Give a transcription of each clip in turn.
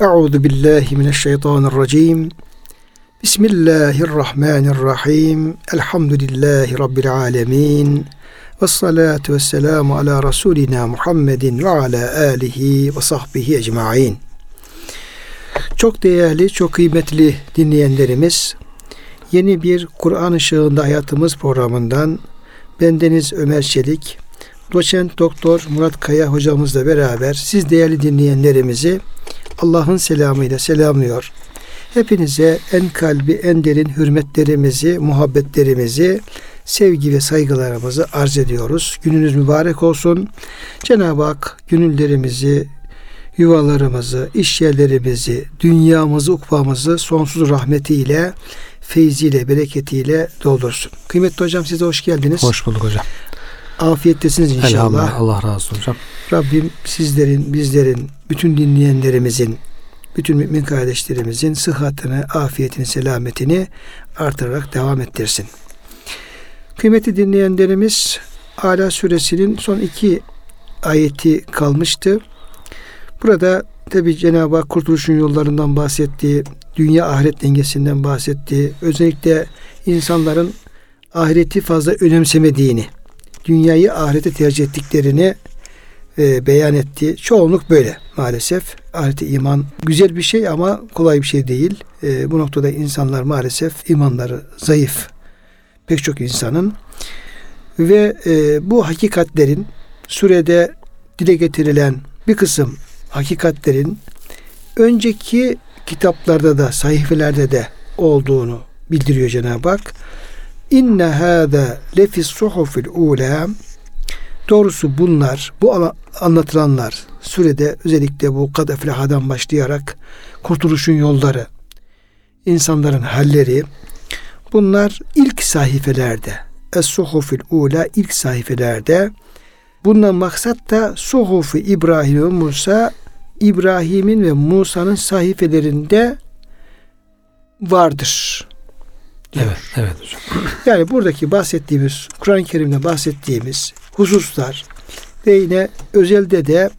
Euzu billahi mineşşeytanirracim. Bismillahirrahmanirrahim. Elhamdülillahi rabbil alamin. Ve salatu ve selamu ala Resulina Muhammedin ve ala alihi ve sahbihi ecmain. Çok değerli, çok kıymetli dinleyenlerimiz, yeni bir Kur'an ışığında hayatımız programından bendeniz Ömer Çelik, doçent doktor Murat Kaya hocamızla beraber siz değerli dinleyenlerimizi Allah'ın selamıyla selamlıyor. Hepinize en kalbi, en derin hürmetlerimizi, muhabbetlerimizi, sevgi ve saygılarımızı arz ediyoruz. Gününüz mübarek olsun. Cenab-ı Hak gönüllerimizi, yuvalarımızı, iş yerlerimizi, dünyamızı, ukbamızı sonsuz rahmetiyle, feyziyle, bereketiyle doldursun. Kıymetli hocam size hoş geldiniz. Hoş bulduk hocam. Afiyettesiniz inşallah. Allah razı olsun hocam. Rabbim sizlerin, bizlerin, bütün dinleyenlerimizin, bütün mümin kardeşlerimizin sıhhatini, afiyetini, selametini artırarak devam ettirsin. Kıymetli dinleyenlerimiz Ala suresinin son iki ayeti kalmıştı. Burada tabi Cenab-ı Hak kurtuluşun yollarından bahsetti, dünya ahiret dengesinden bahsetti. Özellikle insanların ahireti fazla önemsemediğini, dünyayı ahirete tercih ettiklerini e, beyan etti. Çoğunluk böyle maalesef. Ahirete iman güzel bir şey ama kolay bir şey değil. E, bu noktada insanlar maalesef imanları zayıf. Pek çok insanın ve e, bu hakikatlerin sürede dile getirilen bir kısım hakikatlerin önceki kitaplarda da sayfelerde de olduğunu bildiriyor Cenab-ı Hak. İnne hâze lefis suhufil ula Doğrusu bunlar, bu anlatılanlar sürede özellikle bu kad eflahadan başlayarak kurtuluşun yolları, insanların halleri bunlar ilk sayfelerde Es-Suhufil Ula ilk sayfelerde bundan maksat da Suhufi İbrahim ve Musa İbrahim'in ve Musa'nın sayfelerinde vardır. Diyor. Evet, evet hocam. Yani buradaki bahsettiğimiz, Kur'an-ı Kerim'de bahsettiğimiz hususlar ve yine özelde de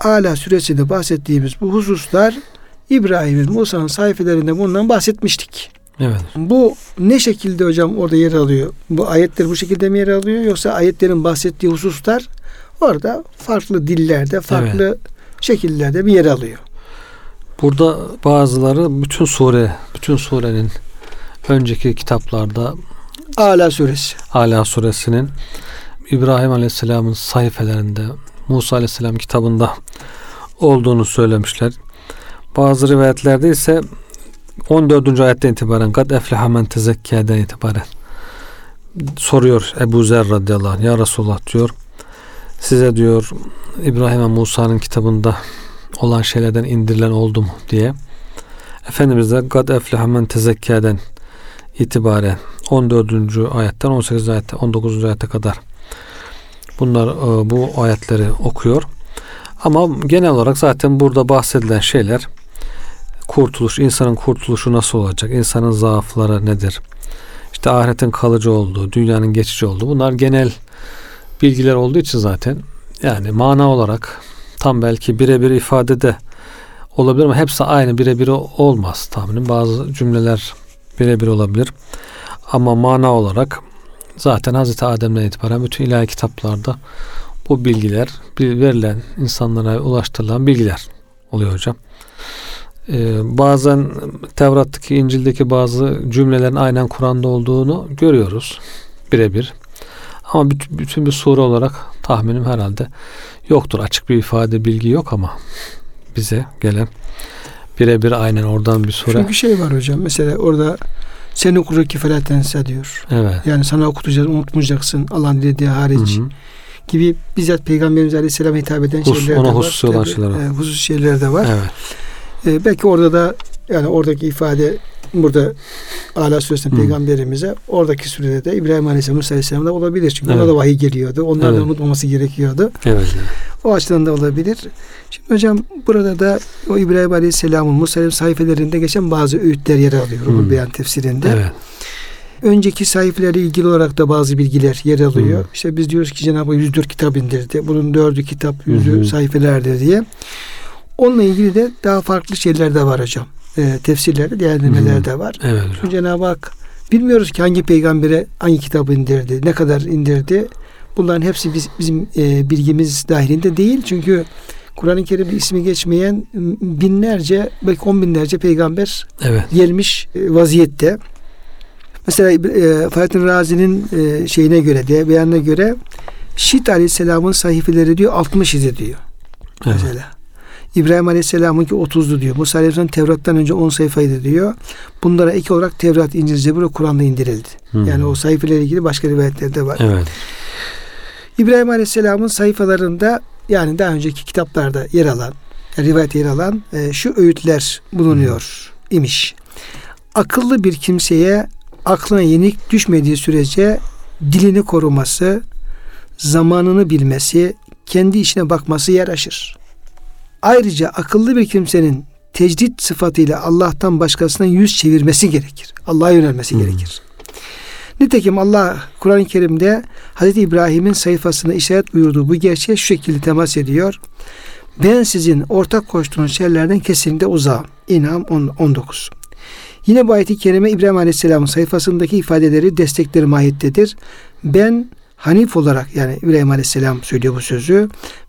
Ala süresinde bahsettiğimiz bu hususlar İbrahim'in, Musa'nın sayfelerinde bundan bahsetmiştik. Evet. Bu ne şekilde hocam orada yer alıyor? Bu ayetler bu şekilde mi yer alıyor yoksa ayetlerin bahsettiği hususlar orada farklı dillerde, farklı evet. şekillerde bir yer alıyor? Burada bazıları bütün sure, bütün surenin önceki kitaplarda Ala suresi. Ala suresinin İbrahim Aleyhisselam'ın sayfelerinde Musa Aleyhisselam kitabında olduğunu söylemişler. Bazı rivayetlerde ise 14. ayetten itibaren Kad efleha men tezekkâden itibaren soruyor Ebu Zer radıyallahu anh ya Resulullah diyor size diyor İbrahim ve Musa'nın kitabında olan şeylerden indirilen oldu mu diye Efendimiz de Kad efleha men tezekkâden itibaren 14. ayetten 18. ayette 19. ayete kadar bunlar e, bu ayetleri okuyor. Ama genel olarak zaten burada bahsedilen şeyler kurtuluş, insanın kurtuluşu nasıl olacak? İnsanın zaafları nedir? İşte ahiretin kalıcı olduğu, dünyanın geçici olduğu bunlar genel bilgiler olduğu için zaten yani mana olarak tam belki birebir ifadede olabilir ama hepsi aynı birebir olmaz tahminim. Bazı cümleler birebir olabilir. Ama mana olarak zaten Hazreti Adem'den itibaren bütün ilahi kitaplarda bu bilgiler verilen insanlara ulaştırılan bilgiler oluyor hocam. Ee, bazen Tevrat'taki, İncil'deki bazı cümlelerin aynen Kur'an'da olduğunu görüyoruz birebir. Ama bütün, bütün bir sure olarak tahminim herhalde yoktur. Açık bir ifade, bilgi yok ama bize gelen birebir aynen oradan bir sure. Çünkü şey var hocam mesela orada seni okurur ki felatense diyor. Evet. Yani sana okutacağız unutmayacaksın Allah'ın dediği hariç. Hı hı. Gibi bizzat Peygamberimiz Aleyhisselam'a hitap eden Hus, şeyler de var. Husus olan şeyler var. E, husus şeyler de var. Evet. E, belki orada da yani oradaki ifade burada Ala Suresi'nin peygamberimize oradaki sürede de İbrahim Aleyhisselam Musa Aleyhisselam da olabilir. Çünkü evet. ona da vahiy geliyordu. Onlar evet. da unutmaması gerekiyordu. Evet. O açıdan da olabilir. Şimdi hocam burada da o İbrahim Aleyhisselam'ın Musa Aleyhisselam sayfelerinde geçen bazı öğütler yer alıyor. Hmm. Beyan tefsirinde. Evet. Önceki sayfelerle ilgili olarak da bazı bilgiler yer alıyor. Hmm. İşte biz diyoruz ki Cenab-ı Hak 104 kitap indirdi. Bunun dördü kitap, yüzü hmm. sayfelerdir diye. onunla ilgili de daha farklı şeyler de var hocam. E, tefsirlerde, değerlendirmeler Hı. de var. Evet. Cenab-ı Hak bilmiyoruz ki hangi peygambere hangi kitabı indirdi, ne kadar indirdi. Bunların hepsi biz, bizim e, bilgimiz dahilinde değil. Çünkü Kur'an-ı Kerim'de ismi geçmeyen binlerce, belki on binlerce peygamber Evet. gelmiş e, vaziyette. Mesela e, Fahrettin Razi'nin e, şeyine göre de beyanına göre Şit Aleyhisselam'ın sayfeleri diyor 60 idi diyor Evet. mesela. İbrahim Aleyhisselam'ınki 30'du diyor. Musa Aleyhisselam Tevrat'tan önce 10 sayfaydı diyor. Bunlara ek olarak Tevrat, İncil, Zebur ve Kur'an'da indirildi. Hı. Yani o sayfelerle ilgili başka rivayetler de var. Evet. İbrahim Aleyhisselam'ın sayfalarında yani daha önceki kitaplarda yer alan, rivayet yer alan e, şu öğütler bulunuyor imiş. Akıllı bir kimseye aklına yenik düşmediği sürece dilini koruması, zamanını bilmesi, kendi işine bakması yaraşır. Ayrıca akıllı bir kimsenin tecdit sıfatıyla Allah'tan başkasına yüz çevirmesi gerekir. Allah'a yönelmesi Hı. gerekir. Nitekim Allah Kur'an-ı Kerim'de Hz. İbrahim'in sayfasına işaret buyurduğu bu gerçeğe şu şekilde temas ediyor. Ben sizin ortak koştuğunuz şeylerden kesinlikle uzağım. İnam 10 19. Yine bu ayet-i kerime İbrahim Aleyhisselam'ın sayfasındaki ifadeleri destekleri mahiyettedir. Ben Hanif olarak yani İbrahim Aleyhisselam söylüyor bu sözü.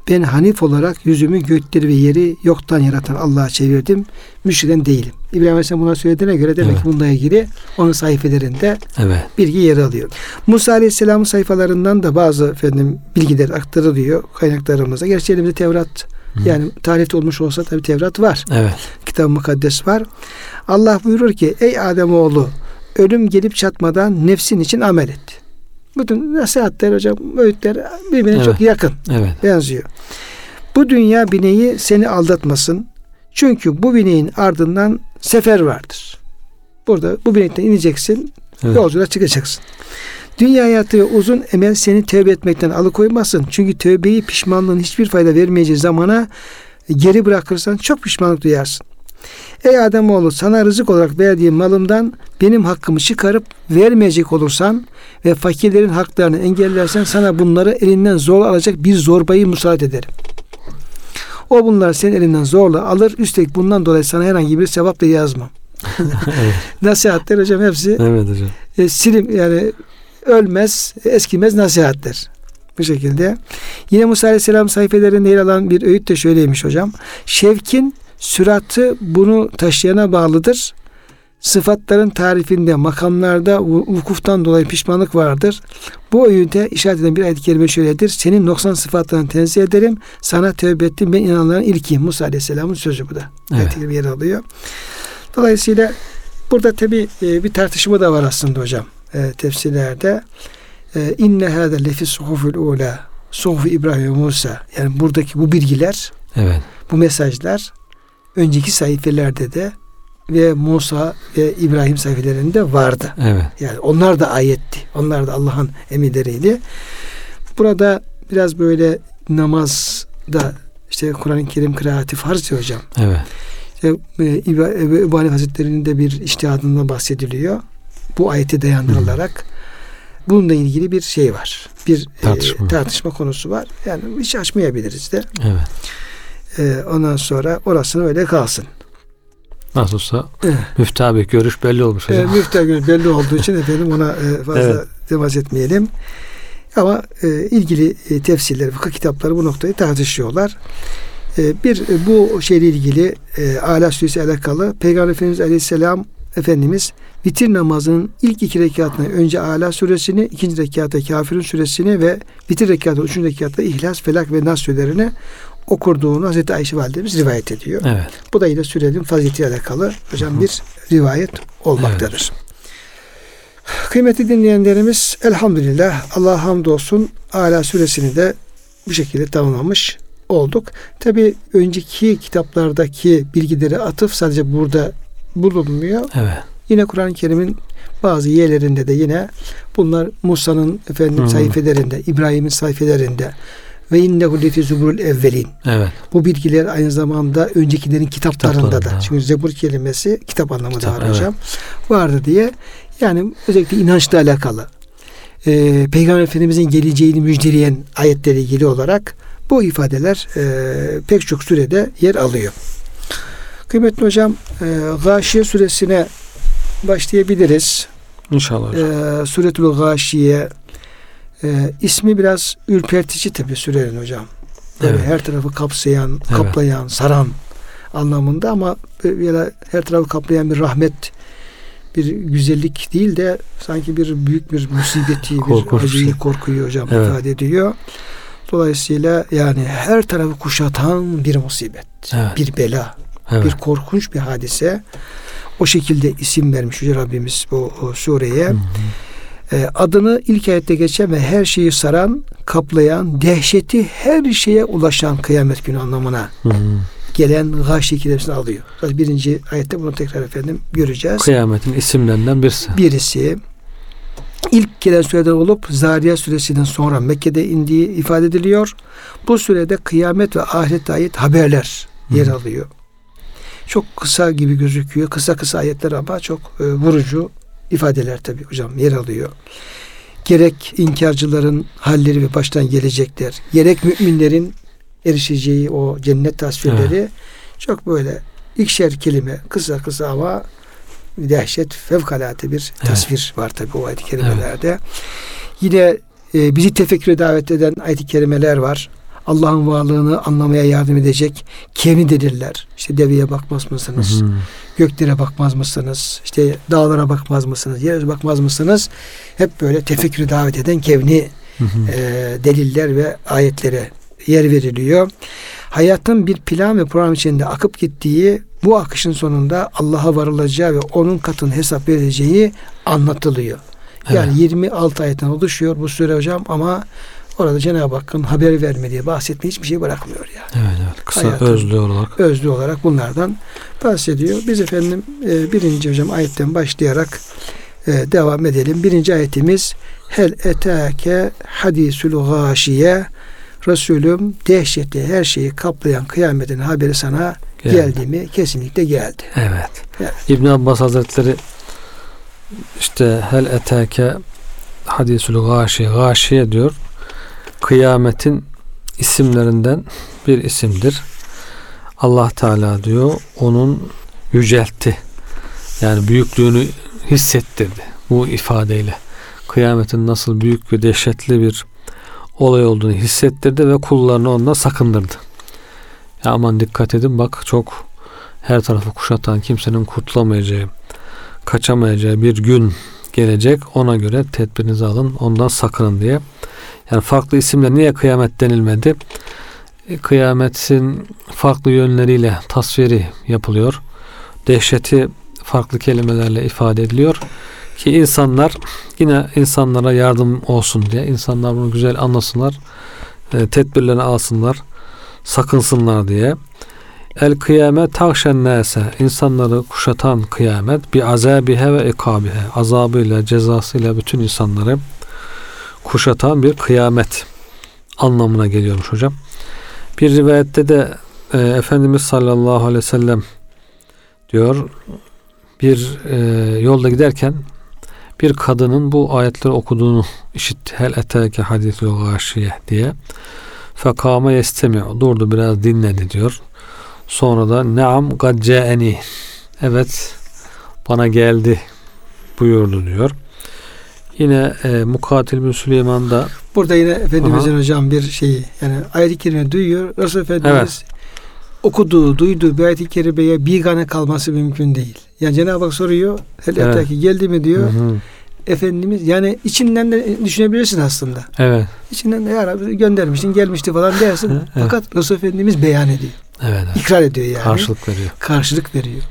Ben Hanif olarak yüzümü gökleri ve yeri yoktan yaratan Allah'a çevirdim. Müşriden değilim. İbrahim Aleyhisselam buna söylediğine göre demek Evet. ki bununla ilgili onun sayfelerinde Evet. bilgi yer alıyor. Musa Aleyhisselam'ın sayfalarından da bazı efendim bilgiler aktarılıyor kaynaklarımıza. Gerçi elimizde Tevrat yani tarihte olmuş olsa tabi Tevrat var. Evet. Kitab-ı Mukaddes var. Allah buyurur ki ey Ademoğlu ölüm gelip çatmadan nefsin için amel et. Bütün nasihatler hocam, öğütler birbirine Evet. çok yakın, Evet. benziyor. Bu dünya bineği seni aldatmasın. Çünkü bu bineğin ardından sefer vardır. Burada bu binekten ineceksin, Evet. Yolculuğa çıkacaksın. Dünya hayatı ve uzun emel seni tövbe etmekten alıkoymasın. Çünkü tövbeyi pişmanlığın hiçbir fayda vermeyeceği zamana geri bırakırsan çok pişmanlık duyarsın. Ey Ademoğlu sana rızık olarak verdiğim malımdan benim hakkımı çıkarıp vermeyecek olursan ve fakirlerin haklarını engellersen sana bunları elinden zorla alacak bir zorbayı musallat ederim. O bunları senin elinden zorla alır. Üstelik bundan dolayı sana herhangi bir sevap da yazmam. Nasihatler hocam hepsi Evet hocam. e, silim yani ölmez, eskimez nasihatler. Bu şekilde. Yine Musa Aleyhisselam sayfelerinde yer alan bir öğüt de şöyleymiş hocam. Şevkin süratı bunu taşıyana bağlıdır. Sıfatların tarifinde, makamlarda vu- vukuftan dolayı pişmanlık vardır. Bu öğüte işaret eden bir ayet-i kerime şöyledir. Senin noksan sıfatlarını tenzih ederim. Sana tövbe ettim. Ben inananların ilkiyim. Musa Aleyhisselam'ın sözü bu da. Evet. Ayet-i kerime yer alıyor. Dolayısıyla burada tabi bir tartışma da var aslında hocam e, tefsirlerde. E, İnne hâde lefi suhuful ula suhufu İbrahim Musa. Yani buradaki bu bilgiler, Evet. bu mesajlar önceki sayfelerde de ve Musa ve İbrahim sayfelerinde vardı. Evet. Yani onlar da ayetti. Onlar da Allah'ın emirleriydi. Burada biraz böyle namazda işte Kur'an-ı Kerim kıraati farz ya hocam. Evet. İşte, e, Ebu Hanife Hazretleri'nin de bir iştihadından bahsediliyor. Bu ayete dayandırılarak bununla ilgili bir şey var. Bir e, Tartışma. tartışma konusu var. Yani hiç açmayabiliriz de. Evet. E, ondan sonra orasını öyle kalsın. Nasıl olsa Evet. Müftü abi görüş belli olmuş E, hocam. müftah günü belli olduğu için efendim ona e, fazla Evet. temas etmeyelim. Ama e, ilgili e, tefsirler, fıkıh kitapları bu noktayı tartışıyorlar. E, bir e, bu şeyle ilgili e, Ala Suresi alakalı Peygamber Efendimiz Aleyhisselam Efendimiz vitir namazının ilk iki rekatına önce Ala suresini, ikinci rekatta Kafirun suresini ve vitir rekatta, üçüncü rekatta İhlas, Felak ve Nas surelerini okurduğunu Hazreti Ayşe Validemiz rivayet ediyor. Evet. Bu da yine sürenin faziletiyle alakalı hocam bir rivayet olmaktadır. Kıymetli dinleyenlerimiz elhamdülillah Allah hamdolsun Ala suresini de bu şekilde tamamlamış olduk. Tabi önceki kitaplardaki bilgileri atıf sadece burada bulunmuyor. Evet. Yine Kur'an-ı Kerim'in bazı yerlerinde de yine bunlar Musa'nın efendim sayfelerinde, İbrahim'in sayfelerinde ve innehu lefi zuburul evvelin. Evet. Bu bilgiler aynı zamanda öncekilerin kitaplarında da. Kitaplarında. Çünkü zebur kelimesi kitap anlamı da Kitap, var evet. hocam. Vardı diye. Yani özellikle inançla alakalı. Ee, Peygamber Efendimizin geleceğini müjdeleyen ayetlere ilgili olarak Bu ifadeler e, pek çok surede yer alıyor. Kıymetli hocam e, Gâşiye suresine başlayabiliriz. İnşallah hocam. E, Suretül Gâşiye e, ismi biraz ürpertici tabi sürenin hocam. Böyle Evet. her tarafı kapsayan, Evet. kaplayan, saran anlamında ama böyle her tarafı kaplayan bir rahmet, bir güzellik değil de sanki bir büyük bir musibeti, bir bir acıyı, şey. korkuyu hocam Evet. ifade ediyor. Dolayısıyla yani her tarafı kuşatan bir musibet, Evet. bir bela, Evet. bir korkunç bir hadise. O şekilde isim vermiş Yüce Rabbimiz bu o sureye. Hı hı. E, adını ilk ayette geçen ve her şeyi saran, kaplayan, dehşeti her şeye ulaşan kıyamet günü anlamına Hı hı. gelen gâşi kelimesini alıyor. Zaten birinci ayette bunu tekrar efendim göreceğiz. Kıyametin isimlerinden birisi. Birisi ilk gelen sureden olup Zariyat suresinden sonra Mekke'de indiği ifade ediliyor. Bu sürede kıyamet ve ahirete ait haberler yer alıyor. Çok kısa gibi gözüküyor. Kısa kısa ayetler ama çok e, vurucu ifadeler tabii hocam yer alıyor. Gerek inkarcıların halleri ve baştan gelecekler, gerek müminlerin erişeceği o cennet tasvirleri çok böyle ikişer kelime kısa kısa ama dehşet fevkalade bir Evet. tasvir var tabii o ayet-i kerimelerde. Yine e, bizi tefekküre davet eden ayet-i kerimeler var. Allah'ın varlığını anlamaya yardım edecek kevni deliller. İşte deveye bakmaz mısınız? Hı hı. Göklere bakmaz mısınız? İşte dağlara bakmaz mısınız? Yere bakmaz mısınız? Hep böyle tefekküre davet eden kevni Hı hı. e, deliller ve ayetlere yer veriliyor. Hayatın bir plan ve program içinde akıp gittiği bu akışın sonunda Allah'a varılacağı ve onun katın hesap verileceği anlatılıyor. Yani Evet. 26 ayetten oluşuyor bu sure hocam ama orada Cenab-ı Hakk'ın haber vermediği, bahsetmediği hiçbir şey bırakmıyor yani. Evet, evet. Kısa Hayatın- özlü olarak. Özlü olarak bunlardan bahsediyor. Biz efendim e, birinci hocam ayetten başlayarak e, devam edelim. Birinci ayetimiz Hel etake hadisül gâşiye Resulüm dehşetli her şeyi kaplayan kıyametin haberi sana Geldi. geldi mi? Kesinlikle geldi. Evet. Evet. İbn Abbas Hazretleri işte hel eteke hadisül gâşi gâşiye diyor. Kıyametin isimlerinden bir isimdir. Allah Teala diyor onun yüceltti. Yani büyüklüğünü hissettirdi bu ifadeyle. Kıyametin nasıl büyük ve dehşetli bir olay olduğunu hissettirdi ve kullarını ondan sakındırdı. Ya aman dikkat edin bak çok her tarafı kuşatan kimsenin kurtulamayacağı, kaçamayacağı bir gün gelecek. Ona göre tedbirinizi alın, ondan sakının diye. Yani farklı isimle niye kıyamet denilmedi? E, Kıyametin farklı yönleriyle tasviri yapılıyor. Dehşeti farklı kelimelerle ifade ediliyor ki insanlar yine insanlara yardım olsun diye insanlar bunu güzel anlasınlar, e, tedbirlerini alsınlar, sakınsınlar diye. El kıyamet tavşen nese insanları kuşatan kıyamet bir azabihe ve ikabihe azabıyla cezasıyla bütün insanları kuşatan bir kıyamet anlamına geliyormuş hocam. Bir rivayette de e, Efendimiz sallallahu aleyhi ve sellem diyor bir e, yolda giderken bir kadının bu ayetleri okuduğunu işitti. Hel eteke hadisü gâşiye diye. Fekame yestemiyor. Durdu biraz dinledi diyor. Sonra da neam gad caeni. Evet bana geldi buyurdu diyor. Yine e, Mukatil bin Süleyman da Burada yine Efendimizin hocam bir şeyi yani ayet-i kerime duyuyor. Resul Efendimiz okuduğu, duyduğu bir ayet-i kerimeye bigane kalması mümkün değil. Yani Cenab-ı Hak soruyor. Hel Evet. geldi mi diyor. Hı hı. Efendimiz yani içinden de düşünebilirsin aslında. evet İçinden de ya Rabbi göndermiştin gelmişti falan dersin. Evet. Fakat Resul Efendimiz beyan ediyor. evet, evet. İkrar ediyor yani. karşılık veriyor. Karşılık veriyor.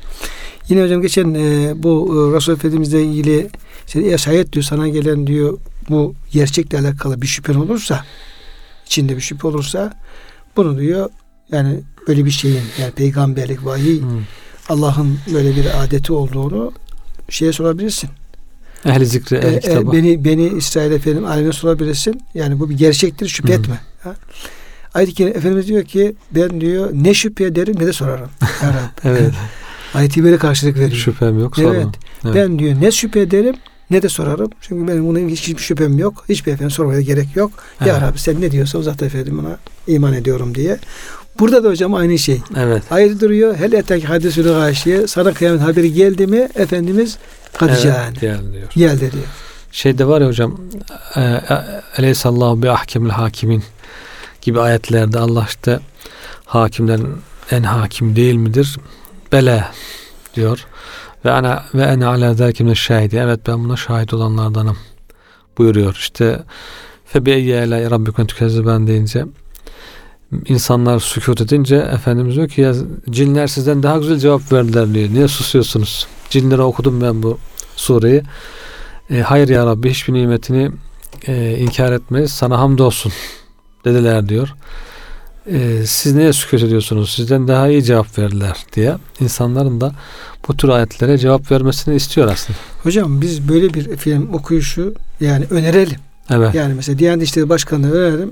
Yine hocam geçen e, bu e, Resul Efendimizle ilgili işte, eğer şayet diyor sana gelen diyor bu gerçekle alakalı bir şüphen olursa içinde bir şüphe olursa bunu diyor yani böyle bir şeyin yani peygamberlik vahiy Hı. Allah'ın böyle bir adeti olduğunu şeye sorabilirsin. Ehli zikri, ehli E, e, kitaba. beni beni İsrail efendim alemine sorabilirsin. Yani bu bir gerçektir şüphe Hı. etme. Ha? Ayet-i Efendimiz diyor ki ben diyor ne şüphe ederim ne de sorarım. Evet. Ayet-i böyle karşılık veriyor. Şüphem yok. Evet. Evet. Ben diyor ne şüphe ederim Ne de sorarım. Çünkü benim buna hiç, hiçbir şüphem yok. Hiçbir efendim sormaya gerek yok. Evet. Ya Rabbi sen ne diyorsan zaten efendim ona iman ediyorum diye. Burada da hocam aynı şey. Evet. Ayrı duruyor. Hel etek hadisül gâşiye. Sana kıyamet haberi geldi mi? Efendimiz kadicâne. Evet, geldi diyor. Geldi diyor. Şeyde var ya hocam e, e, bi ahkemil hakimin gibi ayetlerde Allah işte hakimlerin en hakim değil midir? Bele diyor. Ve ana ve ene ala zâkimle şahidi. Evet ben buna şahit olanlardanım buyuruyor. İşte fe bi eyye rabbikun tükezziben deyince insanlar sükut edince Efendimiz diyor ki ya cinler sizden daha güzel cevap verdiler diyor. Niye susuyorsunuz? Cinlere okudum ben bu sureyi. E, hayır ya Rabbi hiçbir nimetini e, inkar etmeyiz. Sana hamdolsun dediler diyor. E, siz neye sükut ediyorsunuz? Sizden daha iyi cevap verdiler diye. insanların da bu tür ayetlere cevap vermesini istiyor aslında. Hocam biz böyle bir film okuyuşu yani önerelim. Evet. Yani mesela Diyanet İşleri Başkanı'na önerelim.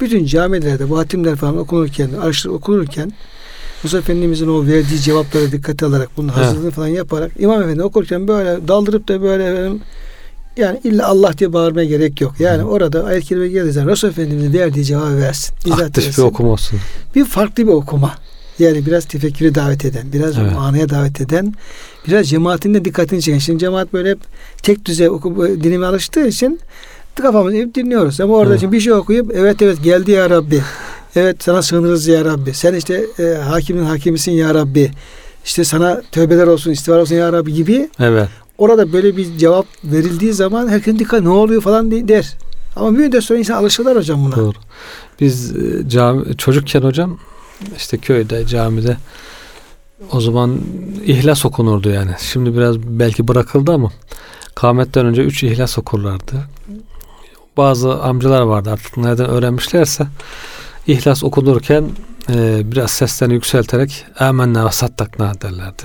Bütün camilerde bu hatimler falan okunurken, araçlar okunurken Musa Efendimizin o verdiği cevaplara dikkat alarak bunun hazırlığını evet. falan yaparak İmam Efendi okurken böyle daldırıp da böyle efendim, yani illa Allah diye bağırmaya gerek yok. Yani Hı. orada ayet-i kerime geldiği zaman Resul Efendimiz'in verdiği cevabı versin. Aktif bir okuma olsun. Bir farklı bir okuma. Yani biraz tefekkürü davet eden, biraz evet. manaya davet eden, biraz cemaatin de dikkatini çeken. Şimdi cemaat böyle hep tek düzey oku, dinime alıştığı için kafamızı hep dinliyoruz. Ama orada şimdi bir şey okuyup evet evet geldi ya Rabbi. Evet sana sığınırız ya Rabbi. Sen işte e, hakimin hakimisin ya Rabbi. İşte sana tövbeler olsun, istiğfar olsun ya Rabbi gibi. Evet. Orada böyle bir cevap verildiği zaman herkes dikkat ne oluyor falan der. Ama bir müddet sonra insan alışırlar hocam buna. Doğru. Biz e, cami, çocukken hocam işte köyde, camide o zaman ihlas okunurdu yani. Şimdi biraz belki bırakıldı ama kâmetten önce üç ihlas okurlardı bazı amcalar vardı artık nereden öğrenmişlerse İhlas okunurken e, biraz seslerini yükselterek amenna ve sattakna derlerdi.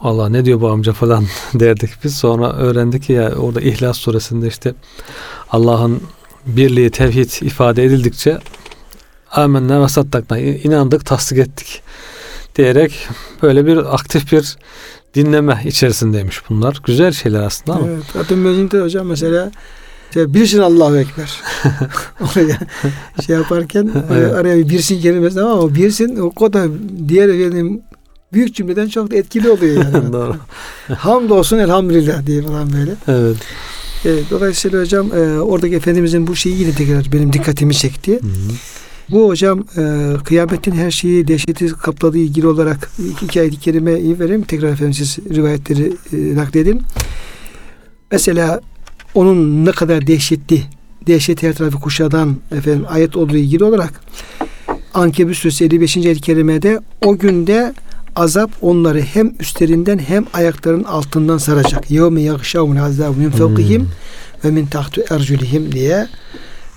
Allah ne diyor bu amca falan derdik biz. Sonra öğrendik ki ya orada İhlas suresinde işte Allah'ın birliği, tevhid ifade edildikçe amenna ve sattakna inandık, tasdik ettik diyerek böyle bir aktif bir dinleme içerisindeymiş bunlar. Güzel şeyler aslında ama. Evet. Zaten Mecnun'da hocam mesela işte birsin Allahu Ekber. Şey yaparken evet. araya bir birsin kelimesi ama o birsin o kadar diğer efendim büyük cümleden çok etkili oluyor yani. Doğru. Hamdolsun elhamdülillah diye falan böyle. Evet. evet dolayısıyla hocam e, oradaki Efendimizin bu şeyi yine tekrar benim dikkatimi çekti. Hı hı. Bu hocam e, kıyametin her şeyi dehşeti kapladığı ilgili olarak iki, ayet-i kerimeyi vereyim. Tekrar efendim siz rivayetleri e, nakledin. Mesela onun ne kadar dehşetli, dehşet her tarafı kuşadan efendim ayet olduğu ilgili olarak Ankebut suresi 55. ayet-i kerimede o günde azap onları hem üstlerinden hem ayaklarının altından saracak. Yevme yagşavun azabu min fevkihim hmm. ve min tahtu erculihim diye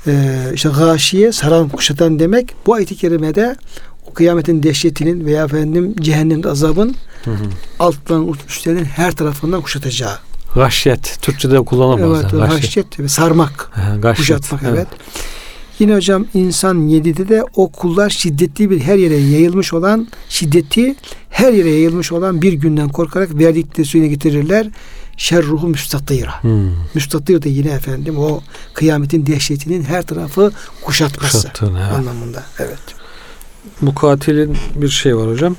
e, işte gâşiye saran kuşatan demek bu ayet-i kerimede o kıyametin dehşetinin veya efendim cehennemde azabın hı alttan üstlerinden her tarafından kuşatacağı Gaşyet. Türkçe'de kullanılmaz. Evet, gaşyet. Sarmak. He, kuşatmak evet. evet. Yine hocam insan yedide de o kullar şiddetli bir her yere yayılmış olan şiddeti her yere yayılmış olan bir günden korkarak verdikleri suyunu getirirler. Şerruhu müstatira. Hmm. Müstatır da yine efendim o kıyametin dehşetinin her tarafı kuşatması Kuşattığın, evet. anlamında. Evet. Mukatilin bir şey var hocam.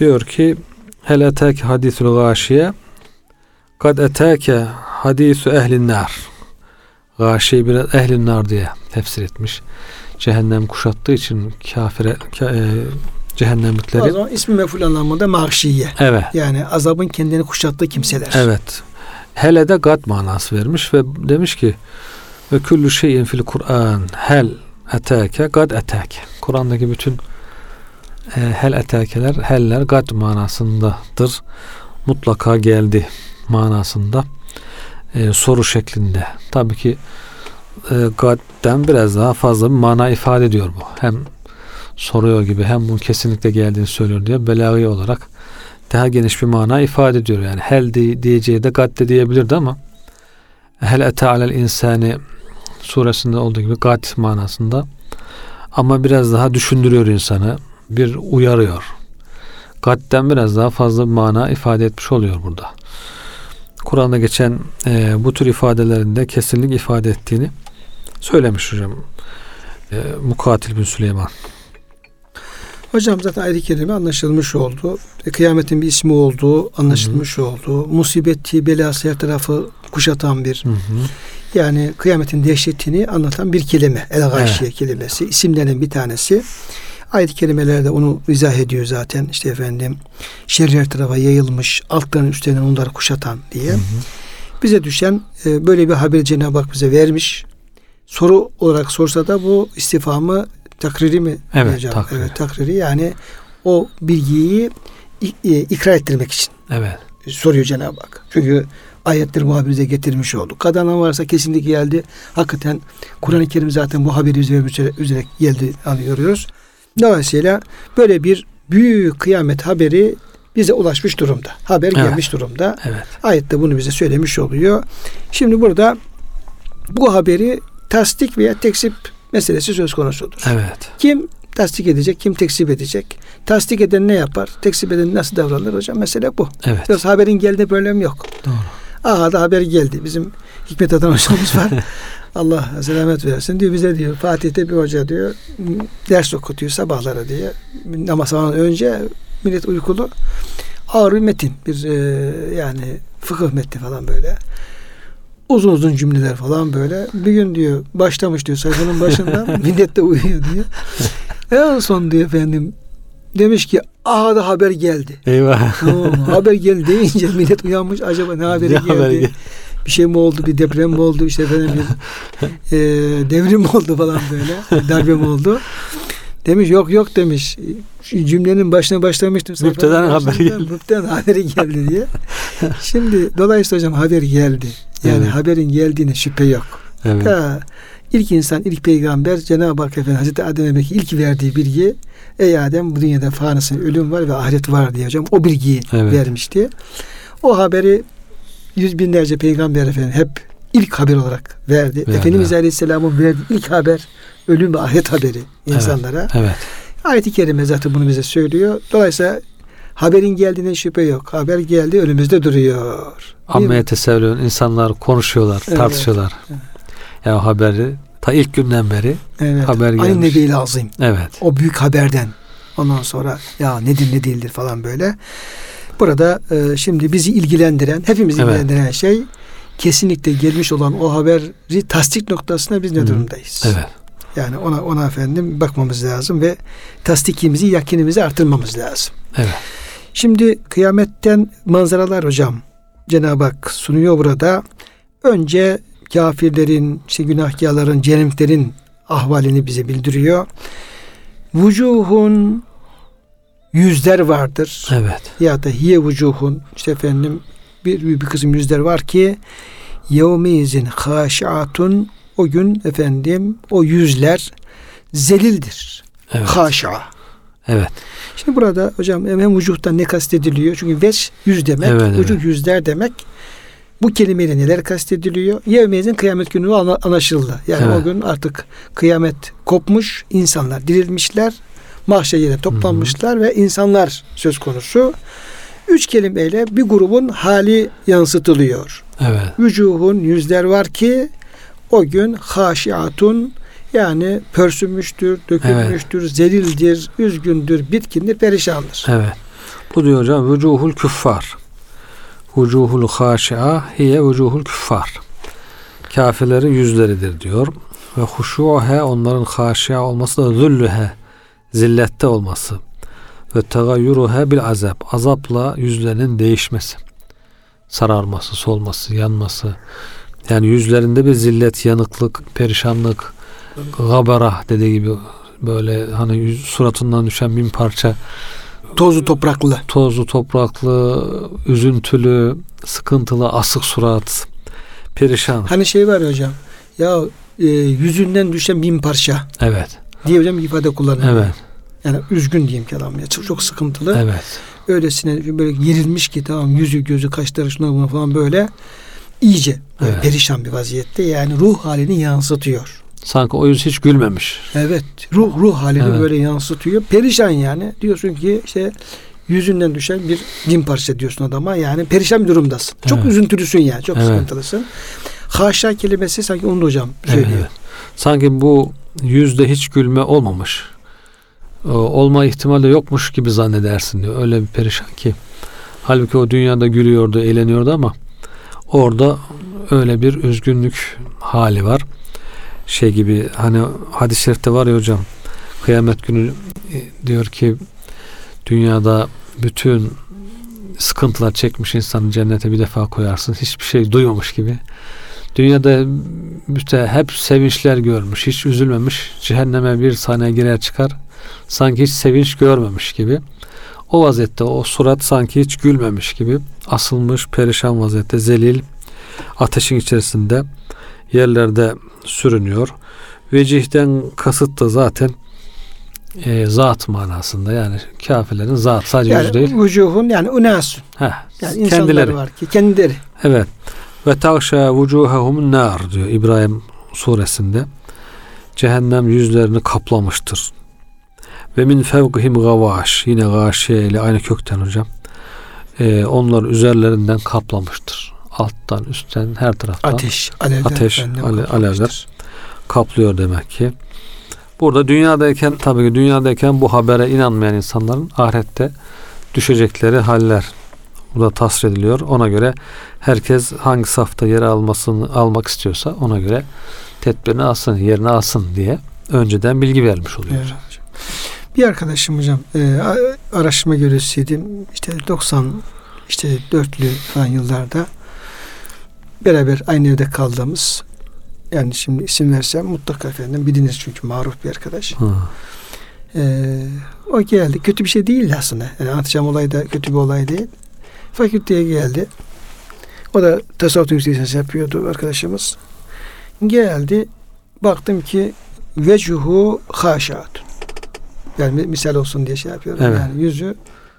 Diyor ki Hel etek hadithul gâşiye Kad eteke hadisu ehlin nar. Gâşi biraz ehlin nar diye tefsir etmiş. Cehennem kuşattığı için kafire e, cehennemlikleri. O zaman ismi meful anlamında mahşiye. Evet. Yani azabın kendini kuşattığı kimseler. Evet. Hele de gad manası vermiş ve demiş ki ve küllü şeyin fil Kur'an hel eteke gad eteke. Kur'an'daki bütün e, hel etekeler heller gad manasındadır. Mutlaka geldi manasında e, soru şeklinde. Tabii ki e, gadden biraz daha fazla bir mana ifade ediyor bu. Hem soruyor gibi hem bunun kesinlikle geldiğini söylüyor diye belagi olarak daha geniş bir mana ifade ediyor. Yani hel diyeceği de gadde diyebilirdi ama hel ete alel insani suresinde olduğu gibi gad manasında ama biraz daha düşündürüyor insanı. Bir uyarıyor. Gadden biraz daha fazla bir mana ifade etmiş oluyor burada. Kur'an'da geçen e, bu tür ifadelerinde kesinlik ifade ettiğini söylemiş hocam. E, Mukatil bin Süleyman. Hocam zaten ayrı kelime anlaşılmış oldu. E, kıyametin bir ismi olduğu anlaşılmış oldu. Musibeti, belası her tarafı kuşatan bir Hı hı. yani kıyametin dehşetini anlatan bir kelime. El gâşiye kelimesi. isimlerin bir tanesi. Ayet kelimelerde onu izah ediyor zaten. İşte efendim şerri her tarafa yayılmış, alttan üstten onları kuşatan diye. Hı hı. Bize düşen e, böyle bir haberi Cenab-ı Hak bize vermiş. Soru olarak sorsa da bu istifamı takriri mi? Evet, hocam? takriri. Evet, takriri. Yani o bilgiyi e, ikrar ettirmek için Evet. soruyor Cenab-ı Hak. Çünkü ayetleri bu haberi bize getirmiş oldu. Kazanan varsa kesinlikle geldi. Hakikaten Kur'an-ı Kerim zaten bu haberi vermiş üzere geldi anlıyoruz. Dolayısıyla böyle bir büyük kıyamet haberi bize ulaşmış durumda. Haber Evet. gelmiş durumda. Evet. Ayette bunu bize söylemiş oluyor. Şimdi burada bu haberi tasdik veya tekzip meselesi söz konusudur. Evet. Kim tasdik edecek, kim tekzip edecek? Tasdik eden ne yapar? Tekzip eden nasıl davranır hocam? Mesele bu. Evet. Biraz haberin geldi problem yok. Doğru. Aha da haber geldi. Bizim Hikmet Atan hocamız var. Allah selamet versin diyor bize diyor. Fatih'te bir hoca diyor ders okutuyor sabahlara diye. Namaz falan önce millet uykulu. Ağır bir metin. Bir e, yani fıkıh metni falan böyle. Uzun uzun cümleler falan böyle. Bir gün diyor başlamış diyor sayfanın başından millet de uyuyor diyor. En son diyor efendim demiş ki aha da haber geldi. Eyvah. Tamam haber geldi deyince millet uyanmış acaba ne haberi Ne geldi? haberi geldi? Bir şey mi oldu? Bir deprem mi oldu? İşte efendim bir e, devrim mi oldu falan böyle. Darbe mi oldu? Demiş yok yok demiş. Şu cümlenin başına başlamıştım. Müptedan haberi geldi. Müptedan haberi geldi diye. Şimdi dolayısıyla hocam haber geldi. Yani Evet. haberin geldiğine şüphe yok. Evet. Ta ilk insan, ilk peygamber Cenab-ı Hak Efendi Hazreti Adem'e ilk verdiği bilgi Ey Adem bu dünyada fanısın, ölüm var ve ahiret var diye hocam o bilgiyi Evet. vermişti. O haberi yüz binlerce peygamber efendim hep ilk haber olarak verdi. Verdi. Efendimiz Aleyhisselam'ın verdiği ilk haber ölüm ve ahiret haberi insanlara. Evet. Ayet-i Kerime zaten bunu bize söylüyor. Dolayısıyla haberin geldiğine şüphe yok. Haber geldi önümüzde duruyor. Ammeye tesevvülün insanlar konuşuyorlar, Evet. tartışıyorlar. Ya haberi ta ilk günden beri Evet. haber Aynı gelmiş. nebi lazım. evet. O büyük haberden. Ondan sonra ya nedir ne değildir falan böyle. Burada e, şimdi bizi ilgilendiren, hepimizi Evet. ilgilendiren şey kesinlikle gelmiş olan o haberi tasdik noktasına biz ne Hı. durumdayız? Evet. Yani ona ona efendim bakmamız lazım ve tasdikimizi, yakinimizi artırmamız lazım. Evet. Şimdi kıyametten manzaralar hocam Cenab-ı Hak sunuyor burada. Önce kafirlerin, işte günahkarların, cehennemlerin ahvalini bize bildiriyor. Vucuhun yüzler vardır. Evet. Ya da hiye vucuhun işte efendim bir, bir kısım yüzler var ki yevmizin haşiatun o gün efendim o yüzler zelildir. Evet. Haşa. Evet. Şimdi burada hocam hem vücuttan ne kastediliyor? Çünkü veç yüz demek, Evet, vücut evet. yüzler demek. Bu kelimeyle neler kastediliyor? Yevmeyizin kıyamet günü anlaşıldı. Yani Evet. o gün artık kıyamet kopmuş, insanlar dirilmişler, mahşer yerine toplanmışlar ve insanlar söz konusu. Üç kelimeyle bir grubun hali yansıtılıyor. Evet. Vücuhun yüzler var ki o gün haşiatun yani pörsünmüştür, dökülmüştür, zelildir, üzgündür, bitkindir, perişandır. Evet. Bu diyor hocam vücuhul küffar. Vücuhul haşi'a hiye vücuhul küffar. Kafirlerin yüzleridir diyor. Ve huşuhe onların haşi'a olması da züllühe zillette olması. Ve tegayyuruhe bil azap. Azapla yüzlerinin değişmesi. Sararması, solması, yanması. Yani yüzlerinde bir zillet, yanıklık, perişanlık, gabara dediği gibi böyle hani yüz, suratından düşen bin parça Tozlu topraklı. tozlu, topraklı, üzüntülü, sıkıntılı, asık surat, perişan. Hani şey var ya hocam. Ya e, yüzünden düşen bin parça Evet, diye hocam ifade kullanıyor. evet, Yani üzgün diyeyim ki adam ya. Çok, çok sıkıntılı. evet, Öylesine böyle gerilmiş ki tamam yüzü gözü kaşları şuna buna falan böyle iyice böyle Evet. perişan bir vaziyette. Yani ruh halini yansıtıyor. Sanki o yüz hiç gülmemiş. Evet. Ruh ruh halini Evet. böyle yansıtıyor. Perişan yani. Diyorsun ki işte yüzünden düşen bir din parça diyorsun adama. Yani perişan bir durumdasın. Çok Evet. üzüntülüsün yani. Çok Evet. sıkıntılısın. Haşa kelimesi sanki onu da hocam söylüyor. Evet. Sanki bu yüzde hiç gülme olmamış. O, olma ihtimali yokmuş gibi zannedersin diyor. Öyle bir perişan ki. Halbuki o dünyada gülüyordu, eğleniyordu ama orada öyle bir üzgünlük hali var. Şey gibi hani hadis-i şerifte var ya hocam kıyamet günü e, diyor ki dünyada bütün sıkıntılar çekmiş insanı cennete bir defa koyarsın. Hiçbir şey duymamış gibi. Dünyada işte hep sevinçler görmüş, hiç üzülmemiş. Cehenneme bir saniye girer çıkar. Sanki hiç sevinç görmemiş gibi. O vaziyette o surat sanki hiç gülmemiş gibi asılmış, perişan vaziyette, zelil ateşin içerisinde yerlerde sürünüyor. Vecihten kasıt da zaten e, zat manasında yani kafirlerin zat sadece yüz değil. Yani vücuhun yani unasun. Heh, Yani insanlar kendileri. var ki kendileri. Evet. Ve tavşa vucuhahum nar diyor İbrahim suresinde. Cehennem yüzlerini kaplamıştır. Ve min fevkihim gavaş. Yine gâşiye ile aynı kökten hocam. Ee, onlar üzerlerinden kaplamıştır. Alttan, üstten, her taraftan Ateş, alevler. Ateş, ale- alevler. kaplıyor demek ki. Burada dünyadayken tabii ki dünyadayken bu habere inanmayan insanların ahirette düşecekleri haller burada tasvir ediliyor. Ona göre herkes hangi safta yer almasını almak istiyorsa ona göre tedbirini alsın, yerini alsın diye önceden bilgi vermiş oluyor. Evet. Bir arkadaşım hocam e, araştırma görevlisiydim. İşte 90 işte dörtlü falan yıllarda beraber aynı evde kaldığımız yani şimdi isim versem mutlaka efendim biliniz çünkü maruf bir arkadaş. Ee, o geldi. Kötü bir şey değildi aslında. Yani anlatacağım olay da kötü bir olay değil. Fakülteye geldi. O da tasavvuf yüksek lisans yapıyordu arkadaşımız. Geldi. Baktım ki vecuhu haşat. Yani misal olsun diye şey yapıyorum. Evet. Yani yüzü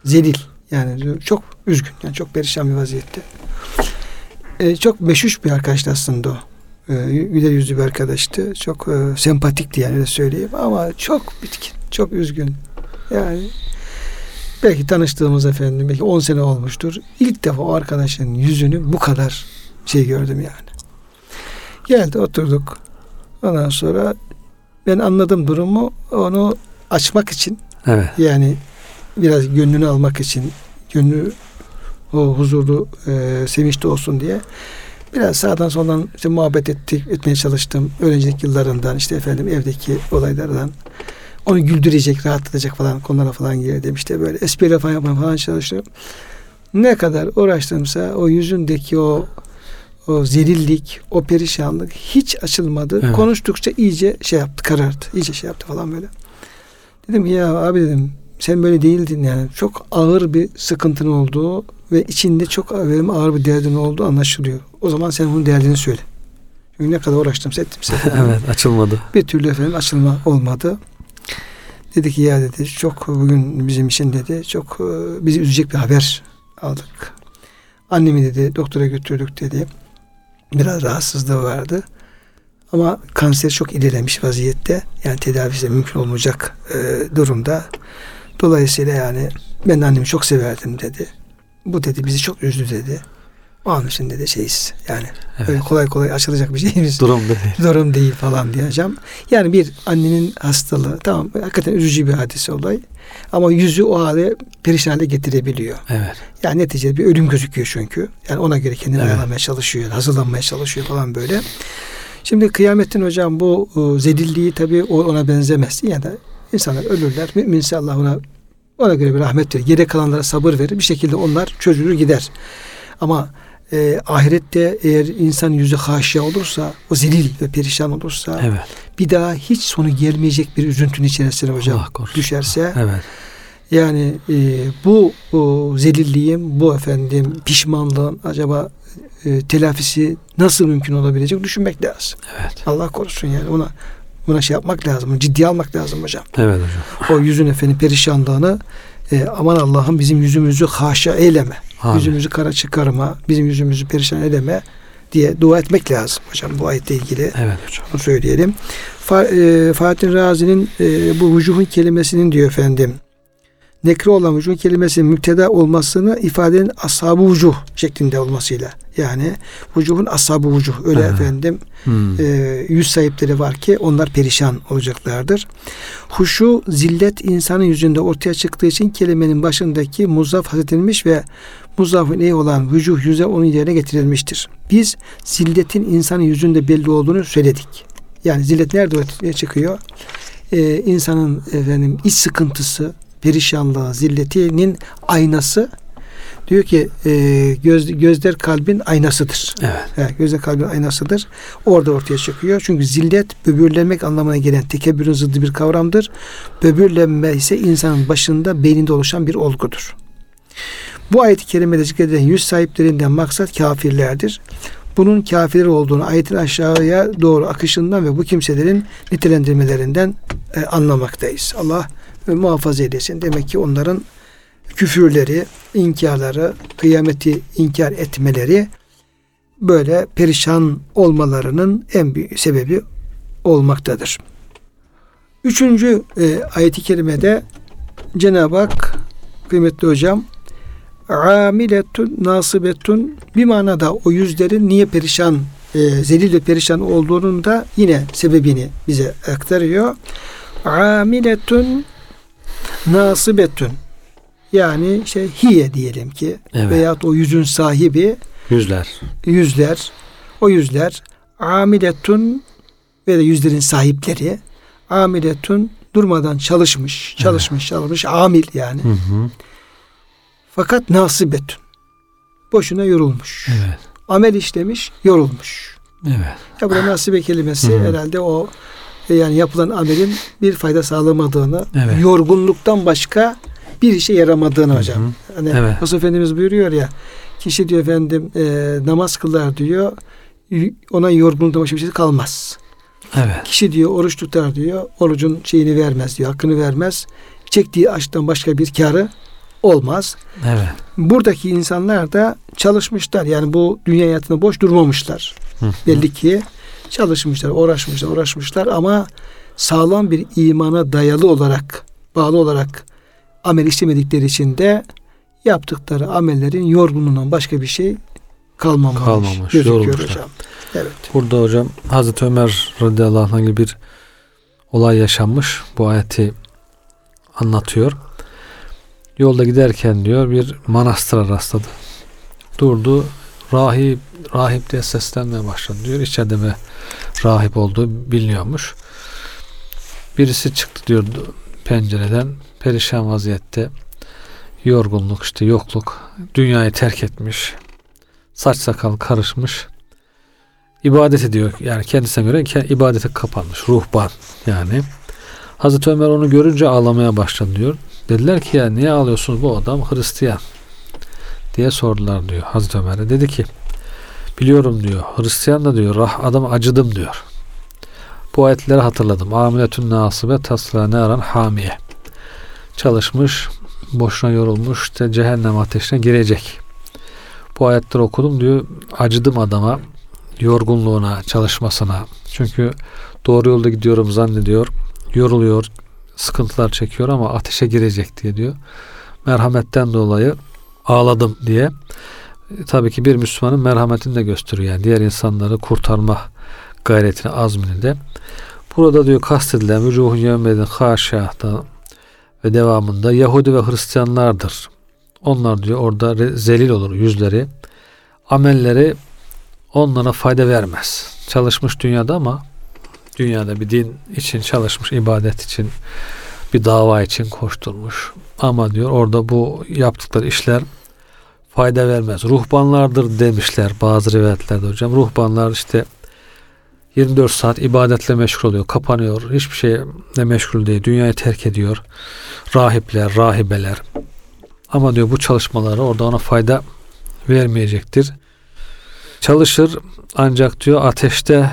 zelil. Yani çok üzgün. Yani çok perişan bir vaziyette. Ee, çok meşhur bir arkadaştı aslında o. Ee, güler yüzlü bir arkadaştı. Çok e, sempatikti yani öyle söyleyeyim. Ama çok bitkin. Çok üzgün. Yani belki tanıştığımız efendim belki 10 sene olmuştur. İlk defa o arkadaşın yüzünü bu kadar şey gördüm yani. Geldi oturduk. Ondan sonra ben anladım durumu. Onu açmak için Evet. yani biraz gönlünü almak için gönlü o huzurlu e, sevinçli olsun diye biraz sağdan soldan işte muhabbet ettik, etmeye çalıştım. Öğrencilik yıllarından işte efendim evdeki olaylardan onu güldürecek, rahatlatacak falan konulara falan girdim. İşte böyle espri falan yapmaya falan çalıştım. Ne kadar uğraştımsa o yüzündeki o o zelillik, o perişanlık hiç açılmadı. Evet. Konuştukça iyice şey yaptı, karardı. İyice şey yaptı falan böyle. Dedim ki ya abi dedim sen böyle değildin yani. Çok ağır bir sıkıntın olduğu ve içinde çok benim ağır bir derdin olduğu anlaşılıyor. O zaman sen bunun derdini söyle. Çünkü ne kadar uğraştım ettim sen. evet açılmadı. Bir türlü efendim açılma olmadı. Dedi ki ya dedi çok bugün bizim için dedi çok e, bizi üzecek bir haber aldık. Annemi dedi doktora götürdük dedi. Biraz rahatsızlığı vardı. Ama kanser çok ilerlemiş vaziyette. Yani tedavisi mümkün olmayacak e, durumda. Dolayısıyla yani ben annemi çok severdim dedi. Bu dedi bizi çok üzdü dedi. O an için dedi şeyiz. Yani Evet. öyle kolay kolay açılacak bir şeyimiz Durum değil. durum değil falan diyeceğim. Yani bir annenin hastalığı tamam hakikaten üzücü bir hadise olay. Ama yüzü o hale perişan hale getirebiliyor. Evet. Yani neticede bir ölüm gözüküyor çünkü. Yani ona göre kendini Evet. ayarlamaya çalışıyor, hazırlanmaya çalışıyor falan böyle. Şimdi kıyametin hocam bu e, zedilliği tabii ona benzemez. Yani insanlar ölürler. Müminse Allah ona ona göre bir rahmet verir. Geri kalanlara sabır verir. Bir şekilde onlar çözülür gider. Ama e, ahirette eğer insan yüzü haşya olursa, o zelil ve perişan olursa Evet. bir daha hiç sonu gelmeyecek bir üzüntünün içerisine hocam düşerse Evet. yani e, bu o, zelilliğin, bu efendim pişmanlığın acaba e, telafisi nasıl mümkün olabilecek düşünmek lazım. Evet. Allah korusun yani ona buna şey yapmak lazım, ciddiye almak lazım hocam. Evet hocam. O yüzün efendim perişanlığını e, aman Allah'ım bizim yüzümüzü haşa eyleme, Amin. yüzümüzü kara çıkarma, bizim yüzümüzü perişan eyleme diye dua etmek lazım hocam bu ayetle ilgili. Evet hocam. Bunu söyleyelim. Fa, e, Fatih Razi'nin e, bu vücuhun kelimesinin diyor efendim nekre olan vücuh kelimesinin müpteda olmasını ifadenin ashabı vucuh şeklinde olmasıyla. Yani vücuhun ashabı vücuh. Öyle Evet. efendim Hmm. e, yüz sahipleri var ki onlar perişan olacaklardır. Huşu zillet insanın yüzünde ortaya çıktığı için kelimenin başındaki muzaf hazredilmiş ve muzafın iyi olan vücuh yüze onun yerine getirilmiştir. Biz zilletin insanın yüzünde belli olduğunu söyledik. Yani zillet nerede ortaya çıkıyor? Ee, insanın efendim iç sıkıntısı, perişanlığı, zilletinin aynası diyor ki e, göz, gözler kalbin aynasıdır. Evet. Evet, gözler kalbin aynasıdır. Orada ortaya çıkıyor. Çünkü zillet böbürlenmek anlamına gelen tekebbürün zıddı bir kavramdır. Böbürlenme ise insanın başında beyninde oluşan bir olgudur. Bu ayet-i kerimede zikredilen yüz sahiplerinden maksat kafirlerdir. Bunun kafir olduğunu ayetin aşağıya doğru akışından ve bu kimselerin nitelendirmelerinden e, anlamaktayız. Allah e, muhafaza eylesin. Demek ki onların küfürleri, inkarları, kıyameti inkar etmeleri böyle perişan olmalarının en büyük sebebi olmaktadır. Üçüncü e, ayeti kerimede Cenab-ı Hak kıymetli hocam amiletun nasibetun bir manada o yüzlerin niye perişan e, zelil ve perişan olduğunun da yine sebebini bize aktarıyor. Amiletun nasibetun yani şey hiye diyelim ki Evet. veyahut o yüzün sahibi Yüzler. yüzler o yüzler amiletun ve de yüzlerin sahipleri amiletun durmadan çalışmış çalışmış çalışmış amil yani Hı hı. Fakat nasibetun boşuna yorulmuş Evet. amel işlemiş yorulmuş Evet. ya burada nasibe kelimesi Hı hı. herhalde o e, yani yapılan amelin bir fayda sağlamadığını Evet. yorgunluktan başka bir işe yaramadığını Hı hocam. Hani Evet. Resul Efendimiz buyuruyor ya kişi diyor efendim e, namaz kılar diyor ona yorgunluktan başka bir şey kalmaz. Evet. Kişi diyor oruç tutar diyor orucun şeyini vermez diyor hakkını vermez. Çektiği açtan başka bir karı olmaz. Evet. Buradaki insanlar da çalışmışlar yani bu dünya hayatında boş durmamışlar. Hı hı. Belli ki çalışmışlar, uğraşmışlar, uğraşmışlar ama sağlam bir imana dayalı olarak, bağlı olarak amel işlemedikleri için de yaptıkları amellerin yorgunluğundan başka bir şey kalmamış. Kalmamış, gözüküyor hocam. Evet. Burada hocam Hazreti Ömer radıyallahu anh gibi bir olay yaşanmış. Bu ayeti anlatıyor. Yolda giderken diyor bir manastıra rastladı. Durdu. Rahip, rahip diye seslenmeye başladı diyor. İçeride bir rahip olduğu biliniyormuş. Birisi çıktı diyor pencereden perişan vaziyette. Yorgunluk işte yokluk. Dünyayı terk etmiş. Saç sakal karışmış ibadet ediyor. Yani kendisine göre ibadete kapanmış. Ruhban yani. Hazreti Ömer onu görünce ağlamaya başladı diyor. Dediler ki ya niye ağlıyorsunuz bu adam Hristiyan diye sordular diyor Hazreti Ömer'e. Dedi ki biliyorum diyor Hristiyan da diyor rah adam acıdım diyor. Bu ayetleri hatırladım. Amiletün nasibe tasla naran hamiye. Çalışmış, boşuna yorulmuş, işte cehennem ateşine girecek. Bu ayetleri okudum diyor. Acıdım adama yorgunluğuna, çalışmasına. Çünkü doğru yolda gidiyorum zannediyor. Yoruluyor, sıkıntılar çekiyor ama ateşe girecek diye diyor. Merhametten dolayı ağladım diye. E, Tabii ki bir Müslümanın merhametini de gösteriyor. Yani diğer insanları kurtarma gayretini, azmini de. Burada diyor kastedilen vücuhun yevmedin haşâhda ve devamında Yahudi ve Hristiyanlardır. Onlar diyor orada zelil olur yüzleri. Amelleri onlara fayda vermez. Çalışmış dünyada ama dünyada bir din için çalışmış, ibadet için, bir dava için koşturmuş. Ama diyor orada bu yaptıkları işler fayda vermez. Ruhbanlardır demişler bazı rivayetlerde hocam. Ruhbanlar işte 24 saat ibadetle meşgul oluyor, kapanıyor, hiçbir şeyle meşgul değil, dünyayı terk ediyor. Rahipler, rahibeler. Ama diyor bu çalışmaları orada ona fayda vermeyecektir. Çalışır ancak diyor ateşte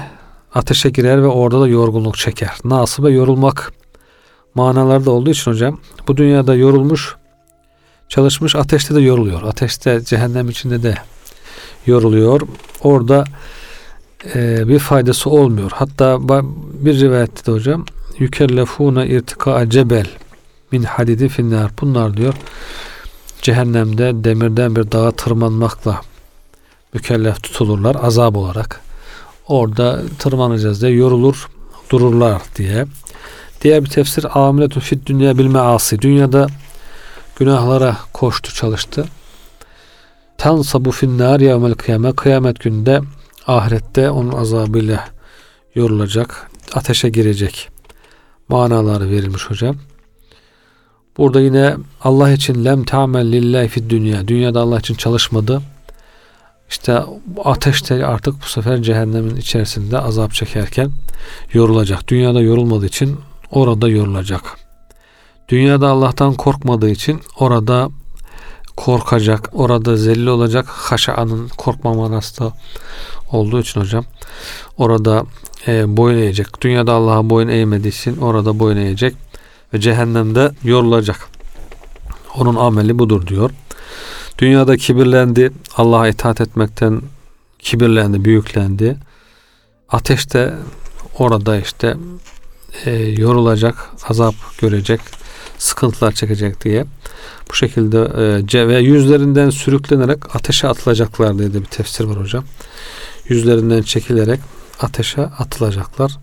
ateşe girer ve orada da yorgunluk çeker. Nasıl ve yorulmak manalarda olduğu için hocam bu dünyada yorulmuş çalışmış ateşte de yoruluyor. Ateşte cehennem içinde de yoruluyor. Orada e, bir faydası olmuyor. Hatta bir rivayette de hocam yükellefune irtika cebel min hadidi finnar. Bunlar diyor cehennemde demirden bir dağa tırmanmakla mükellef tutulurlar azap olarak. Orada tırmanacağız diye yorulur dururlar diye. Diğer bir tefsir amiletun fid dünya bil measi. Dünyada günahlara koştu çalıştı. Tansabu finnar yevmel kıyame. Kıyamet günde ahirette onun azabıyla yorulacak. Ateşe girecek. Manaları verilmiş hocam. Burada yine Allah için lem ta'mel lillahi fid dünya. Dünyada Allah için çalışmadı. İşte ateşte artık bu sefer cehennemin içerisinde azap çekerken yorulacak. Dünyada yorulmadığı için orada yorulacak. Dünyada Allah'tan korkmadığı için orada korkacak, orada zelil olacak. Haşa'nın korkma manası olduğu için hocam orada e, boyun eğecek. Dünyada Allah'a boyun eğmediği için orada boyun eğecek ve cehennemde yorulacak. Onun ameli budur diyor. Dünyada kibirlendi, Allah'a itaat etmekten kibirlendi, büyüklendi. Ateşte orada işte e, yorulacak, azap görecek, sıkıntılar çekecek diye bu şekilde e, ve yüzlerinden sürüklenerek ateşe atılacaklar diye de bir tefsir var hocam. Yüzlerinden çekilerek ateşe atılacaklar.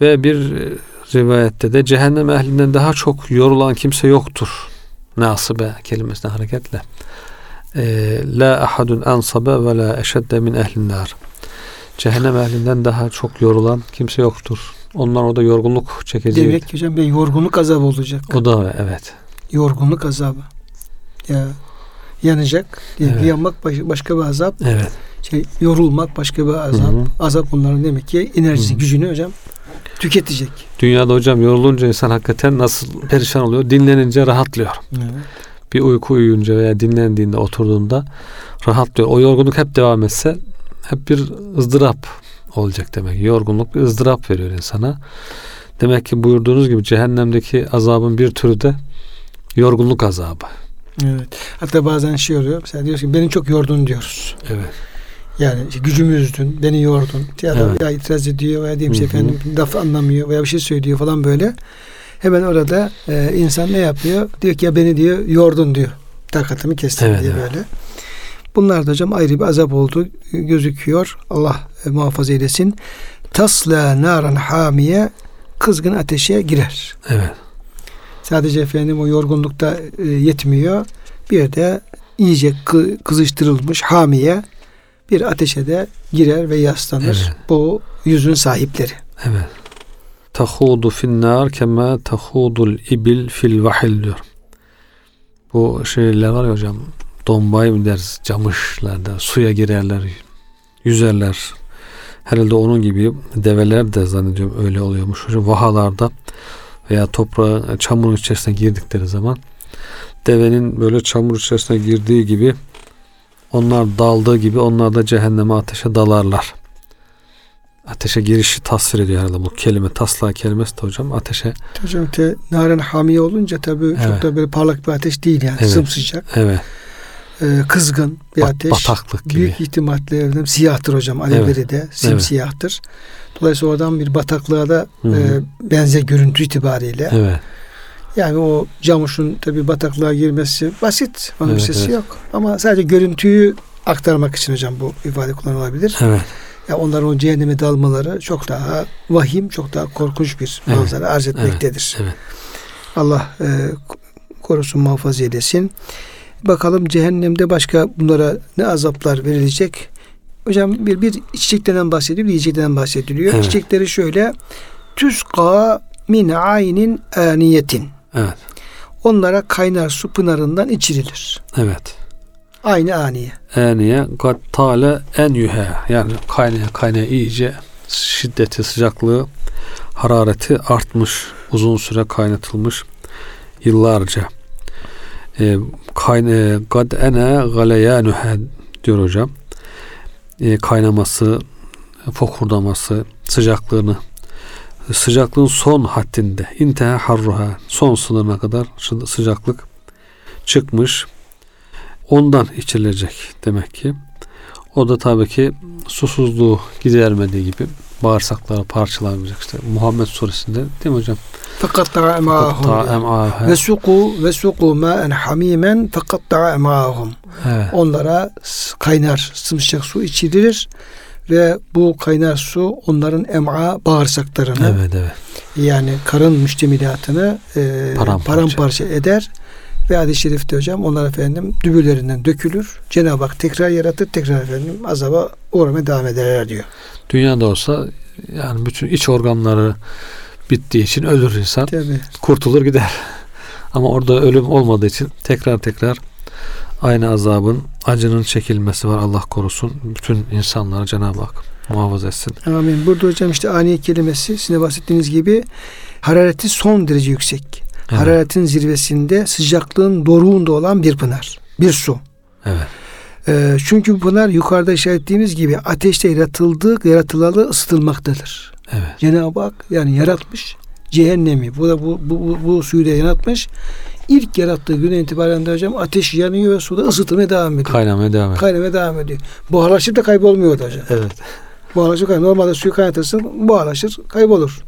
Ve bir e, rivayette de cehennem ehlinden daha çok yorulan kimse yoktur. Nasibe kelimesinden hareketle. E, la ahadun ansabe ve la eşedde min ehlin nar. Cehennem ehlinden daha çok yorulan kimse yoktur. Onlar orada yorgunluk çekecek. Demek ki hocam bir yorgunluk azabı olacak. O da evet. Yorgunluk azabı. Ya yanacak. Evet. Yanmak başka bir azap. Evet. Şey, yorulmak başka bir azap. Hı hı. Azap onların demek ki enerjisi, hı hı. gücünü hocam tüketecek. Dünyada hocam yorulunca insan hakikaten nasıl perişan oluyor? Dinlenince rahatlıyor. Evet. Bir uyku uyuyunca veya dinlendiğinde oturduğunda rahatlıyor. O yorgunluk hep devam etse hep bir ızdırap olacak demek. Yorgunluk bir ızdırap veriyor insana. Demek ki buyurduğunuz gibi cehennemdeki azabın bir türü de yorgunluk azabı. Evet. Hatta bazen şey oluyor. Mesela diyorsun ki beni çok yordun diyoruz. Evet. Yani işte gücümü üzdün, beni yordun. Ya da evet. ya itiraz ediyor veya diyelim işte efendim laf anlamıyor veya bir şey söylüyor falan böyle. Hemen orada e, insan ne yapıyor? Diyor ki ya beni diyor yordun diyor. Takatımı kestin evet, diye evet. böyle. Bunlar da hocam ayrı bir azap oldu gözüküyor. Allah e, muhafaza eylesin. Tasla naran hamiye kızgın ateşe girer. Evet. Sadece efendim o yorgunlukta e, yetmiyor. Bir de iyice kızıştırılmış hamiye bir ateşe de girer ve yaslanır. Evet. Bu yüzün sahipleri. Evet. Tahudu finnar kema tahudul ibil fil vahil diyor. Bu şeyler var ya hocam dombay mı deriz camışlarda suya girerler yüzerler. Herhalde onun gibi develer de zannediyorum öyle oluyormuş. Hocam vahalarda veya toprağa çamurun içerisine girdikleri zaman devenin böyle çamur içerisine girdiği gibi onlar daldığı gibi onlar da cehenneme ateşe dalarlar. Ateşe girişi tasvir ediyor herhalde bu kelime. Tasla kelimesi de hocam ateşe. Hocam te, naren hamiye olunca tabii evet. çok da böyle parlak bir ateş değil yani. Evet. Sımsıcak. Evet. Ee, kızgın bir Bat, ateş. Bataklık gibi. Büyük ihtimalle siyahtır hocam. Alevleri evet. de simsiyahtır. Evet. Dolayısıyla oradan bir bataklığa da e, benzer görüntü itibariyle. Evet. Yani o camuşun tabi bataklığa girmesi basit. Onun evet, bir sesi evet. yok. Ama sadece görüntüyü aktarmak için hocam bu ifade kullanılabilir. Evet. Ya onların o cehenneme dalmaları çok daha vahim, çok daha korkunç bir evet. manzara arz etmektedir. Evet. evet. Allah e, korusun muhafaza edesin. Bakalım cehennemde başka bunlara ne azaplar verilecek? Hocam bir, bir içeceklerden bahsediyor, bir yiyeceklerden bahsediliyor. Evet. İçecekleri şöyle. Tüska min aynin aniyetin. Evet. Onlara kaynar su pınarından içirilir. Evet. Aynı aniye. Aniye kat tale en yühe. Yani kaynaya kaynaya iyice şiddeti, sıcaklığı, harareti artmış. Uzun süre kaynatılmış. Yıllarca. E, kayn e, gad ene galeyanuhe diyor hocam. E, kaynaması, fokurdaması, sıcaklığını sıcaklığın son haddinde inteha harruha son sınırına kadar sıcaklık çıkmış. Ondan içilecek demek ki. O da tabii ki susuzluğu gidermediği gibi bağırsakları parçalamayacak işte Muhammed suresinde değil mi hocam? Fakat em'ahum ve suku ve suku ma'en hamimen fakat em'ahum. Evet. Onlara kaynar sımsıcak su içirilir ve bu kaynar su onların em'a bağırsaklarını evet, evet. yani karın müştemilatını e, paramparça. paramparça eder ve hadis-i şerifte hocam onlar efendim dübürlerinden dökülür. Cenab-ı Hak tekrar yaratır, tekrar efendim azaba uğramaya devam ederler diyor. Dünyada olsa yani bütün iç organları bittiği için ölür insan. Tabii. Kurtulur gider. Ama orada ölüm olmadığı için tekrar tekrar aynı azabın, acının çekilmesi var Allah korusun. Bütün insanları Cenab-ı Hak muhafaza etsin. Amin. Burada hocam işte ani kelimesi sizin bahsettiğiniz gibi harareti son derece yüksek. Evet. Hararetin zirvesinde sıcaklığın doruğunda olan bir pınar. Bir su. Evet. E, çünkü bu pınar yukarıda işaret ettiğimiz gibi ateşte yaratıldığı, yaratılalı ısıtılmaktadır. Evet. Cenab-ı Hak yani yaratmış cehennemi. Bu da bu, bu, bu, bu suyu da yaratmış. İlk yarattığı güne itibaren de hocam ateş yanıyor ve suda ısıtmaya devam ediyor. Kaynamaya devam ediyor. Kaynamaya devam ediyor. Buharlaşıp da kaybolmuyor hocam. Evet. Buharlaşıp kayboluyor. Normalde suyu kaynatırsın buharlaşır kaybolur.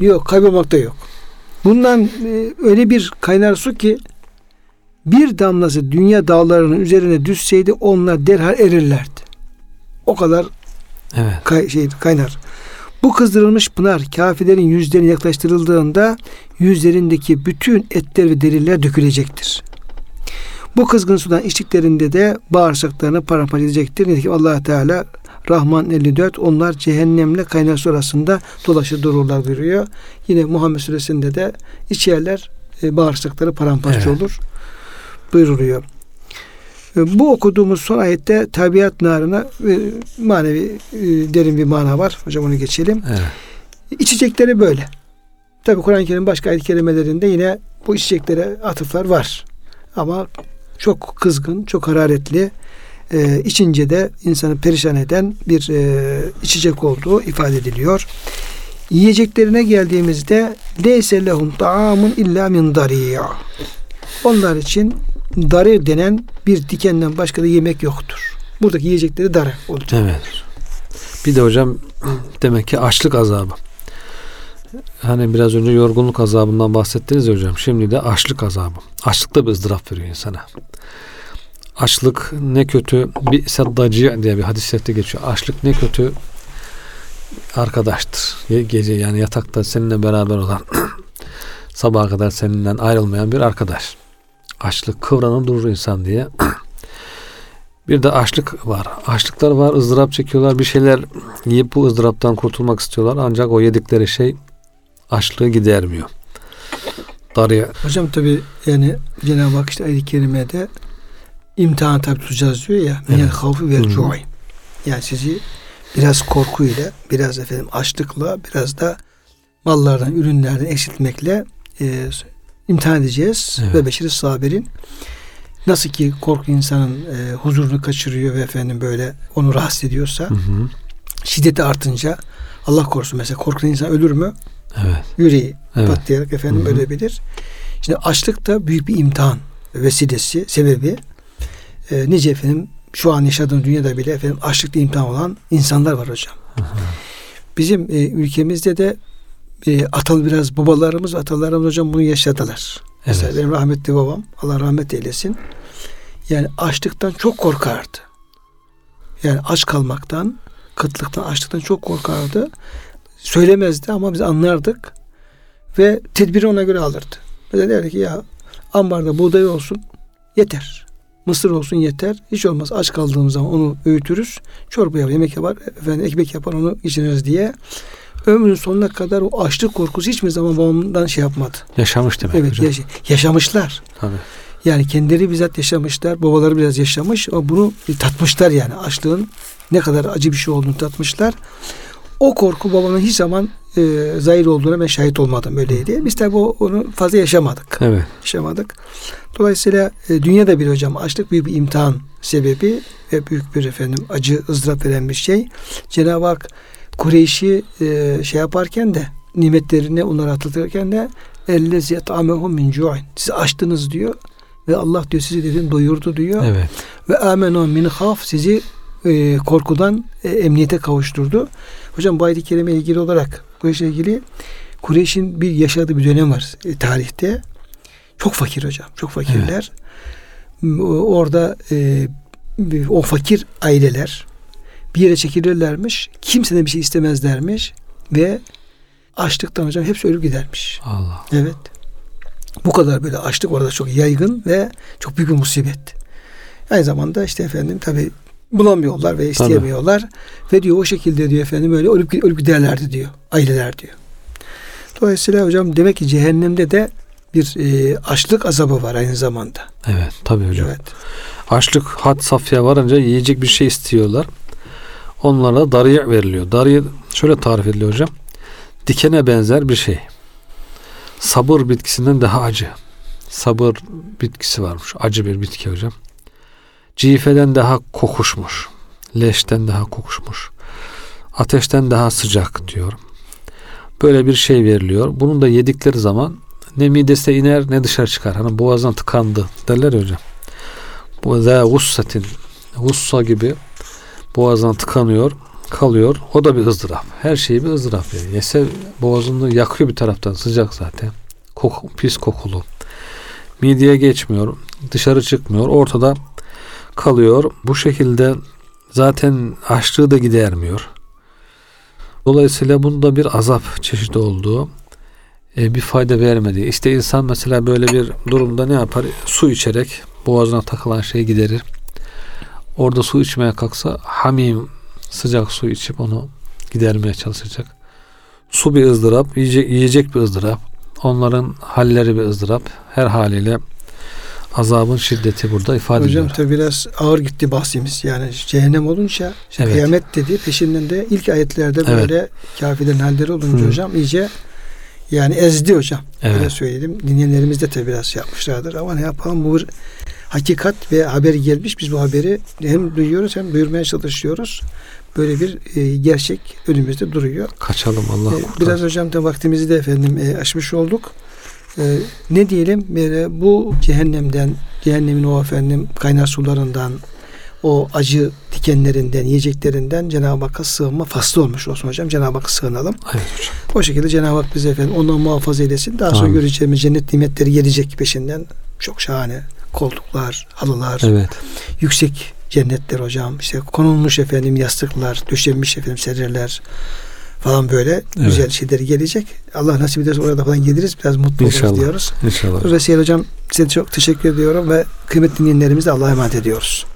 Yok kaybolmakta yok. Bundan e, öyle bir kaynar su ki bir damlası dünya dağlarının üzerine düşseydi onlar derhal erirlerdi. O kadar evet. kay, şey, kaynar. Bu kızdırılmış pınar kafirlerin yüzlerine yaklaştırıldığında yüzlerindeki bütün etler ve deriler dökülecektir. Bu kızgın sudan içtiklerinde de bağırsaklarını paramparça edecektir. Nitekim allah Teala Rahman 54 onlar cehennemle kaynar su arasında dolaşır dururlar buyuruyor. Yine Muhammed suresinde de içerler e, bağırsakları paramparça evet. olur buyuruluyor. E, bu okuduğumuz son ayette tabiat narına e, manevi e, derin bir mana var. Hocam onu geçelim. Evet. İçecekleri böyle. Tabi Kur'an-ı Kerim başka ayet kelimelerinde yine bu içeceklere atıflar var. Ama çok kızgın, çok hararetli, e, içince de insanı perişan eden bir e, içecek olduğu ifade ediliyor. Yiyeceklerine geldiğimizde leyse lehum taamun illa min dariya. Onlar için darı denen bir dikenden başka da yemek yoktur. Buradaki yiyecekleri darı olacak. Evet. Bir de hocam demek ki açlık azabı. Hani biraz önce yorgunluk azabından bahsettiniz hocam. Şimdi de açlık azabı. Açlıkta bir ızdırap veriyor insana. Açlık ne kötü bir seddacı diye bir hadis geçiyor. Açlık ne kötü arkadaştır. Gece yani yatakta seninle beraber olan sabaha kadar seninle ayrılmayan bir arkadaş. Açlık kıvranır durur insan diye. bir de açlık var. Açlıklar var, ızdırap çekiyorlar. Bir şeyler yiyip bu ızdıraptan kurtulmak istiyorlar. Ancak o yedikleri şey açlığı gidermiyor. Darıya. Hocam tabi yani Cenab-ı Hak işte ayet-i kerimede imtihan tabi tutacağız diyor ya. Minel havfi vel cu'i. Yani sizi biraz korkuyla, biraz efendim açlıkla, biraz da mallardan, ürünlerden eksiltmekle e, imtihan edeceğiz. Evet. Ve beşeri sabirin. Nasıl ki korku insanın e, huzurunu kaçırıyor ve efendim böyle onu rahatsız ediyorsa hı hı. şiddeti artınca Allah korusun mesela korkan insan ölür mü? Evet. Yüreği evet. patlayarak efendim hı hı. ölebilir. Şimdi açlık da büyük bir imtihan vesilesi, sebebi e, nice efendim şu an yaşadığım dünyada bile efendim açlıkla imtihan olan insanlar var hocam. Hı hı. Bizim e, ülkemizde de e, atal biraz babalarımız, atalarımız hocam bunu yaşadılar. Evet. Mesela benim rahmetli babam, Allah rahmet eylesin. Yani açlıktan çok korkardı. Yani aç kalmaktan, kıtlıktan, açlıktan çok korkardı. Söylemezdi ama biz anlardık. Ve tedbiri ona göre alırdı. Mesela derdi ki ya ambarda buğday olsun yeter. Mısır olsun yeter. Hiç olmaz aç kaldığımız zaman onu öğütürüz. Çorba yapar, yemek yapar, efendim ekmek yapar onu içiriz diye. Ömrünün sonuna kadar o açlık korkusu hiçbir zaman babamdan şey yapmadı. Yaşamış demek evet, hocam. Yaş- yaşamışlar. Tabii. Yani kendileri bizzat yaşamışlar. Babaları biraz yaşamış. Ama bunu tatmışlar yani. Açlığın ne kadar acı bir şey olduğunu tatmışlar. O korku babamın hiç zaman e, zahir olduğuna ben şahit olmadım öyleydi. Biz tabi onu fazla yaşamadık. Evet. Yaşamadık. Dolayısıyla e, dünyada bir hocam açlık büyük bir imtihan sebebi ve büyük bir efendim acı ızdırap veren bir şey. Cenab-ı Hak Kureyş'i e, şey yaparken de nimetlerini onlara hatırlatırken de ellezi yet'amehum min cu'in. Siz açtınız diyor ve Allah diyor sizi dedim doyurdu diyor. Evet. Ve amenu min haf sizi e, korkudan e, emniyete kavuşturdu. Hocam bu ayet-i kerime ilgili olarak bu işle ilgili Kureyş'in bir yaşadığı bir dönem var e, tarihte. Çok fakir hocam. Çok fakirler. O- Orada e, o fakir aileler bir yere çekilirlermiş. Kimseden bir şey istemezlermiş ve açlıktan hocam hepsi ölüp gidermiş. Allah. Evet. Bu kadar böyle açlık orada çok yaygın ve çok büyük bir musibet. Aynı zamanda işte efendim tabi bulamıyorlar ve isteyemiyorlar. Ve diyor o şekilde diyor efendim böyle ölüp, ölüp giderlerdi diyor. Aileler diyor. Dolayısıyla hocam demek ki cehennemde de bir e, açlık azabı var aynı zamanda. Evet tabii hocam. Evet. Açlık had safhaya varınca yiyecek bir şey istiyorlar. Onlara darıya veriliyor. Darıya şöyle tarif ediliyor hocam. Dikene benzer bir şey. Sabır bitkisinden daha acı. Sabır bitkisi varmış. Acı bir bitki hocam. Cifeden daha kokuşmuş. Leşten daha kokuşmuş. Ateşten daha sıcak diyor. Böyle bir şey veriliyor. Bunun da yedikleri zaman ne midesine iner ne dışarı çıkar. Hani boğazdan tıkandı derler ya hocam. Bu da gussetin gussa gibi boğazdan tıkanıyor kalıyor. O da bir ızdırap. Her şeyi bir ızdırap yani. Yese boğazını yakıyor bir taraftan sıcak zaten. Koku, pis kokulu. Mideye geçmiyor. Dışarı çıkmıyor. Ortada kalıyor. Bu şekilde zaten açlığı da gidermiyor. Dolayısıyla bunda bir azap çeşidi olduğu e, bir fayda vermedi. İşte insan mesela böyle bir durumda ne yapar? Su içerek boğazına takılan şeyi giderir. Orada su içmeye kalksa hamim sıcak su içip onu gidermeye çalışacak. Su bir ızdırap, yiyecek, yiyecek bir ızdırap. Onların halleri bir ızdırap. Her haliyle azabın şiddeti burada ifade Hocam ediyor. tabi biraz ağır gitti bahsimiz. Yani cehennem olunca işte Evet. kıyamet dedi. Peşinden de ilk ayetlerde Evet. böyle kafirlerin halleri olunca Hı. hocam iyice yani ezdi hocam. Evet. Öyle söyleyelim. Dinleyenlerimiz de tabi biraz şey yapmışlardır. Ama ne yapalım bu bir hakikat ve haber gelmiş. Biz bu haberi hem duyuyoruz hem duyurmaya çalışıyoruz. Böyle bir e, gerçek önümüzde duruyor. Kaçalım Allah E, kurtar. Biraz hocam da vaktimizi de efendim e, aşmış olduk. E, ne diyelim böyle bu cehennemden, cehennemin o efendim kaynar sularından, o acı dikenlerinden, yiyeceklerinden Cenab-ı Hakk'a sığınma faslı olmuş olsun hocam. Cenab-ı Hakk'a sığınalım. Evet hocam. O şekilde Cenab-ı Hak bizi efendim ondan muhafaza eylesin. Daha sonra Amin. göreceğimiz cennet nimetleri gelecek peşinden. Çok şahane koltuklar, halılar, Evet. yüksek cennetler hocam. İşte konulmuş efendim yastıklar, döşenmiş efendim serreler falan böyle güzel şeyleri gelecek. Allah nasip ederse orada falan geliriz. Biraz mutlu oluruz İnşallah. diyoruz. İnşallah. Dolayısıyla hocam size çok teşekkür ediyorum ve kıymetli dinleyenlerimize Allah'a emanet ediyoruz.